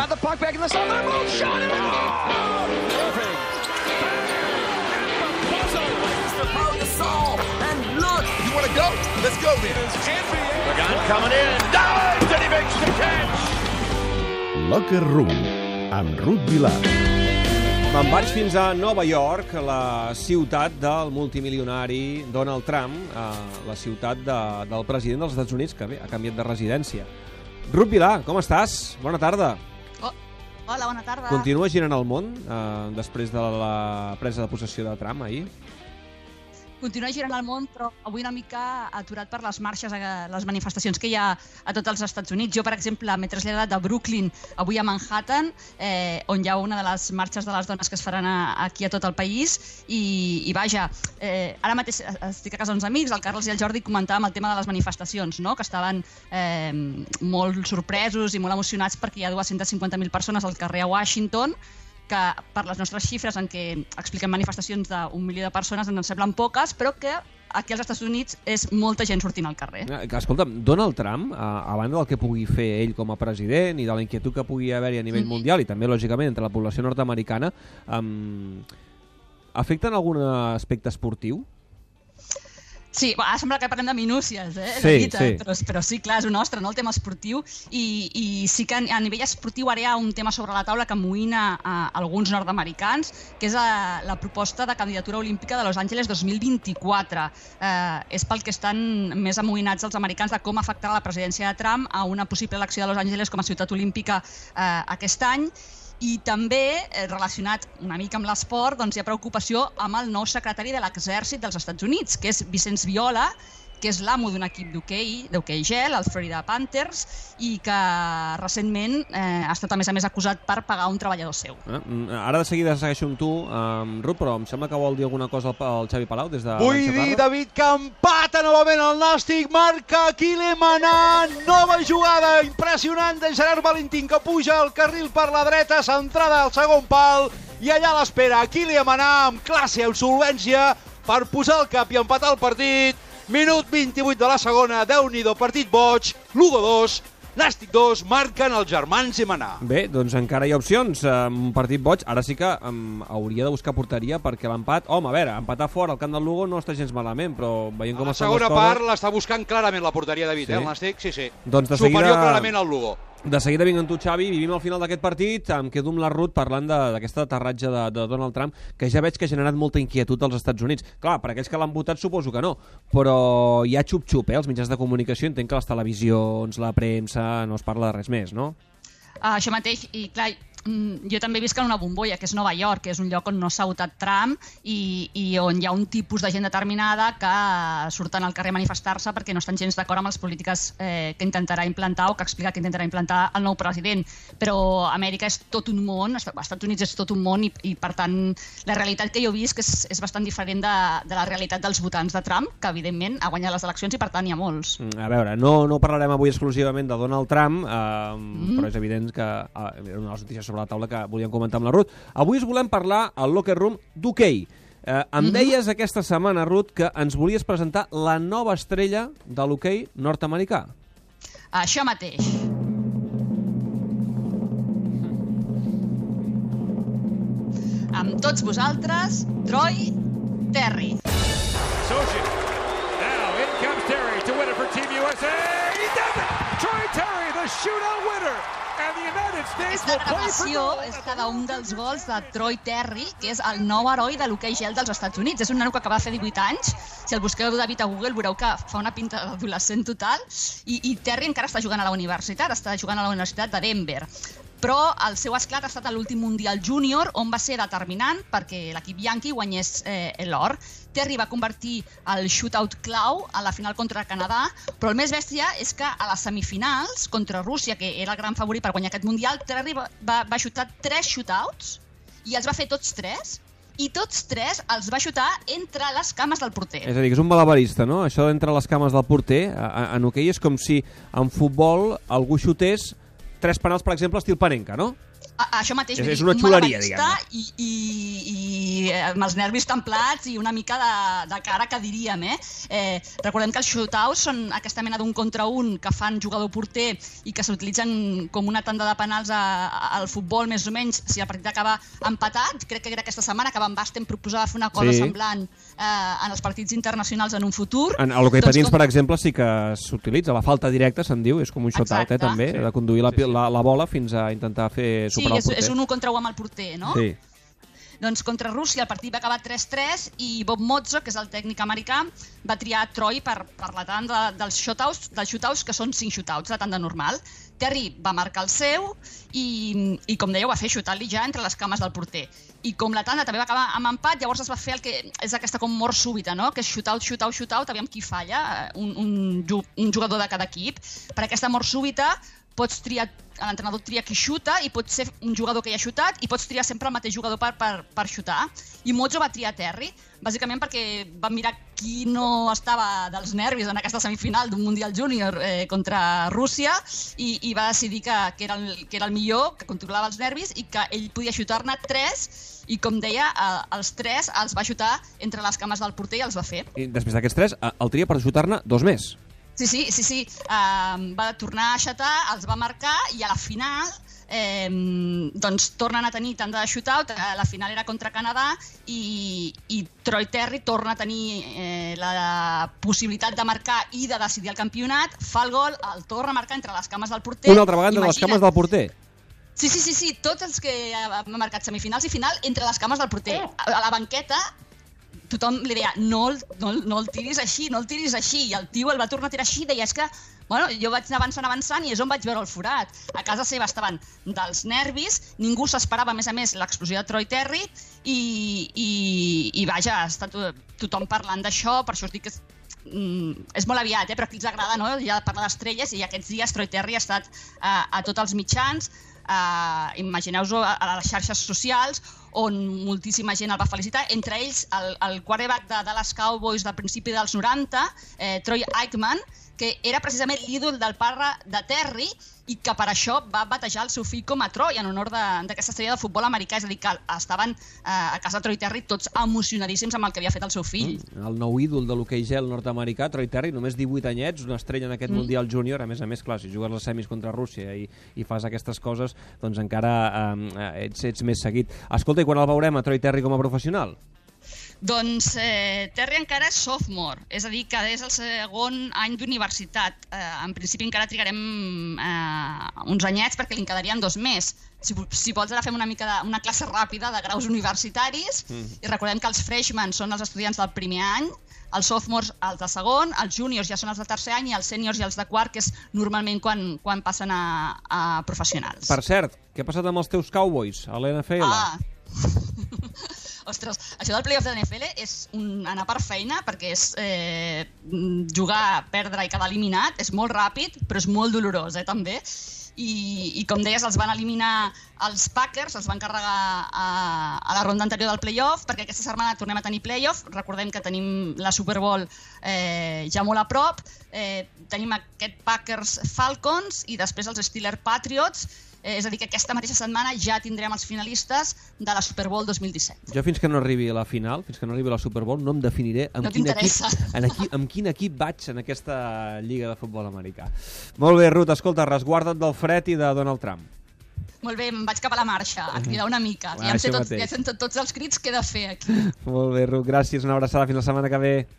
Got the puck back in the zone. They're both shot it. Oh, Irving. And look, You want to go? Let's go then. Pagan coming in. Dives and he makes the catch. Locker Room, amb Ruth Vilar. Me'n vaig fins a Nova York, la ciutat del multimilionari Donald Trump, eh, la ciutat de, del president dels Estats Units, que bé, ha canviat de residència. Ruth Vilar, com estàs? Bona tarda. Hola, bona tarda. Continua girant el món eh, després de la presa de possessió de Trump ahir? Continua girant el món, però avui una mica aturat per les marxes, eh, les manifestacions que hi ha a tots els Estats Units. Jo, per exemple, m'he traslladat de Brooklyn avui a Manhattan, eh, on hi ha una de les marxes de les dones que es faran a, aquí a tot el país, i, i vaja, eh, ara mateix estic a casa d'uns amics, el Carles i el Jordi comentàvem el tema de les manifestacions, no? que estaven eh, molt sorpresos i molt emocionats perquè hi ha 250.000 persones al carrer a Washington, que per les nostres xifres en què expliquem manifestacions d'un milió de persones ens en semblen poques, però que aquí als Estats Units és molta gent sortint al carrer. Que, Escolta'm, Donald Trump, a, a banda del que pugui fer ell com a president i de la inquietud que pugui haver-hi a nivell mundial i també, lògicament, entre la població nord-americana, um, afecta en algun aspecte esportiu? Sí, ara sembla que parlem de minúcies, eh? Sí, David, sí. Però, però sí, clar, és un nostre, no?, el tema esportiu, i, i sí que a nivell esportiu ara hi ha un tema sobre la taula que amoïna a alguns nord-americans, que és la, la proposta de candidatura olímpica de Los Angeles 2024. Eh, és pel que estan més amoïnats els americans de com afectarà la presidència de Trump a una possible elecció de Los Angeles com a ciutat olímpica eh, aquest any, i també, eh, relacionat una mica amb l'esport, doncs hi ha preocupació amb el nou secretari de l'Exèrcit dels Estats Units, que és Vicenç Viola, que és l'amo d'un equip d'hoquei, d'hoquei gel, el Florida Panthers, i que recentment eh, ha estat a més a més acusat per pagar un treballador seu. Eh? Mm, Ara de seguida segueixo amb tu, um, Ruth, però em sembla que vol dir alguna cosa el, el Xavi Palau des de Vull dir, David, que empata novament el Nàstic, marca Quilemana, nova jugada impressionant de Gerard Valentín que puja al carril per la dreta, centrada al segon pal, i allà l'espera Quilemana amb classe, amb solvència, per posar el cap i empatar el partit. Minut 28 de la segona, déu nhi partit boig, Lugo 2, Nàstic 2, marquen els germans Emanà. Bé, doncs encara hi ha opcions. Un partit boig, ara sí que um, hauria de buscar porteria perquè l'empat... Home, a veure, empatar fora al camp del Lugo no està gens malament, però veient com A la estan segona part l'està buscant clarament la porteria David, Sí. eh, el Nàstic, sí, sí. Doncs de Superior seguida- clarament al Lugo. De seguida vinc amb tu, Xavi, vivim al final d'aquest partit, em quedo amb la Ruth parlant d'aquest aterratge de, de Donald Trump, que ja veig que ha generat molta inquietud als Estats Units. Clar, per aquells que l'han votat suposo que no, però hi ha xup-xup, eh, els mitjans de comunicació, entenc que les televisions, la premsa, no es parla de res més, no? Ah, això mateix, i clar, jo també visc en una bombolla, que és Nova York, que és un lloc on no s'ha votat Trump i, i on hi ha un tipus de gent determinada que surten al carrer a manifestar-se perquè no estan gens d'acord amb les polítiques eh, que intentarà implantar o que explica que intentarà implantar el nou president. Però Amèrica és tot un món, Est- Estats Units és tot un món i, i per tant, la realitat que jo visc és, és bastant diferent de, de la realitat dels votants de Trump, que evidentment ha guanyat les eleccions i per tant hi ha molts. Mm, A veure, no, no parlarem avui exclusivament de Donald Trump, eh, mm. però és evident que eh, una de les notícies sobre la taula que volíem comentar amb la Ruth. Avui us volem parlar al Locker Room d'hoquei. Eh, em deies aquesta setmana, Ruth, que ens volies presentar la nova estrella de l'hoquei nord-americà. Això mateix. Amb tots vosaltres, Troy Terry. Sochin. Now in comes Terry to win it for Team USA. He does it! Troy Terry, the shootout winner. Aquesta gravació és cada un dels gols de Troy Terry, que és el nou heroi de l'hoquei gel dels Estats Units. És un nano que acaba de fer 18 anys. Si el busqueu David a Google veureu que fa una pinta d'adolescent total. I, I Terry encara està jugant a la universitat, està jugant a la Universitat de Denver. Però el seu esclat ha estat a l'últim Mundial Júnior, on va ser determinant perquè l'equip Yankee guanyés eh, l'or. Terry va convertir el shootout clau a la final contra Canadà, però el més bèstia és que a les semifinals contra Rússia, que era el gran favorit per guanyar aquest Mundial, Terry va, va, va xutar tres shootouts i els va fer tots tres i tots tres els va xutar entre les cames del porter. És a dir, que és un malabarista, no? Això d'entre les cames del porter, en hoquei és com si en futbol algú xutés tres penals, per exemple, estil Panenka, no? Això mateix, És- és una un xuleria, malabarista i, i, i eh, amb els nervis templats i una mica de, de cara que diríem, eh? eh? Recordem que els shootouts són aquesta mena d'un contra un que fan jugador-porter i que s'utilitzen com una tanda de penals a, a- al futbol, més o menys, si el partit acaba empatat. Crec que era aquesta setmana que Van Basten proposava fer una cosa Sí. semblant eh, en els partits internacionals en un futur. En el hoquei Doncs patins, com- per exemple, sí que s'utilitza. La falta directa, se'n diu, és com un shootout, eh, també, de conduir la, la, la bola fins a intentar fer Sí, superar és, és un 1 contra 1 amb el porter, no? Sí. Doncs contra Rússia el partit va acabar 3-3 i Bob Mozzo, que és el tècnic americà, va triar Troy per, per la tanda dels shootouts, dels shootouts que són 5 shootouts, la tanda normal. Terry va marcar el seu i, i com ho va fer xutant-li ja entre les cames del porter. I com la tanda també va acabar amb empat, llavors es va fer el que és aquesta com mort súbita, no? que és shootout, shootout, shootout, aviam qui falla, eh, un, un, un jugador de cada equip. Per aquesta mort súbita pots triar, l'entrenador tria qui xuta i pot ser un jugador que ja ha xutat i pots triar sempre el mateix jugador per, per, per xutar. I Mozzo va triar Terry, bàsicament perquè va mirar qui no estava dels nervis en aquesta semifinal d'un Mundial Júnior eh, contra Rússia i, i va decidir que, que, era el, que era el millor, que controlava els nervis i que ell podia xutar-ne tres i com deia, eh, els tres els va xutar entre les cames del porter i els va fer. I després d'aquests tres, el tria per xutar-ne dos més. Sí, sí, sí, sí. Uh, va tornar a xatar, els va marcar i a la final eh, doncs tornen a tenir tant de shootout, eh, la final era contra Canadà i, i Troy Terry torna a tenir eh, la possibilitat de marcar i de decidir el campionat, fa el gol, el torna a marcar entre les cames del porter. Una altra vegada entre les cames del porter. Sí, sí, sí, sí, tots els que han marcat semifinals i final entre les cames del porter. A a la banqueta tothom li deia no, no, no el tiris així, no el tiris així, i el tio el va tornar a tirar així i deia, és que, bueno, jo vaig anar avançant, avançant i és on vaig veure el forat. A casa seva estaven dels nervis, ningú s'esperava, a més a més, l'explosió de Troy Terry i, i, i vaja, està to tothom parlant d'això, per això us dic que és, mm, és molt aviat, eh? però a qui els agrada no? ja parlar d'estrelles i aquests dies Troy Terry ha estat uh, a tots els mitjans, uh, imagineu-vos a, a les xarxes socials on moltíssima gent el va felicitar, entre ells el, el quarterback de Dallas Cowboys del principi dels 90, eh, Troy Aikman, que era precisament l'ídol del pare de Terry i que per això va batejar el seu fill com a Troy en honor de- d'aquesta estrella de futbol americà, és a dir, que estaven eh, a casa de Troy Terry tots emocionadíssims amb el que havia fet el seu fill. El nou ídol de l'hoquei gel nord-americà, Troy Terry, només 18 anyets, una estrella en aquest mm. Mundial Júnior, a més a més, clar, si jugues les semis contra Rússia i, i fas aquestes coses, doncs encara eh, ets, ets més seguit. Escolta, i quan el veurem a Troy Terry com a professional? Doncs eh, Terry encara és sophomore, és a dir, que és el segon any d'universitat. Eh, en principi encara trigarem eh, uns anyets perquè li en quedarien dos més. Si, si vols ara fem una mica de, una classe ràpida de graus universitaris mm. i recordem que els freshmen són els estudiants del primer any, els sophomores els de segon, els juniors ja són els de tercer any i els seniors i els de quart, que és normalment quan, quan passen a, a professionals. Per cert, què ha passat amb els teus Cowboys a l'NFL? Ah. Ostres, això del playoff de l'NFL és un anar per feina perquè és eh, jugar, perdre i quedar eliminat, és molt ràpid, però és molt dolorós eh, també. I, I com deies, els van eliminar els Packers, els van carregar a, a la ronda anterior del playoff, perquè aquesta setmana tornem a tenir playoff. Recordem que tenim la Super Bowl eh, ja molt a prop. Eh, tenim aquest Packers-Falcons i després els Steelers Patriots. Eh, és a dir, que aquesta mateixa setmana ja tindrem els finalistes de la Super Bowl 2017. Jo fins que no arribi a la final, fins que no arribi a la Super Bowl, no em definiré amb, No quin equip, en equip, amb quin equip vaig en aquesta lliga de futbol americà. Molt bé, Ruth, escolta, resguarda't del fred i de Donald Trump. Molt bé, em vaig cap a la marxa, a cridar una mica. Ah, Ja em sé mateix. ja sé tots els crits que he de fer aquí. Molt bé, Ruth, gràcies, una abraçada fins la setmana que ve.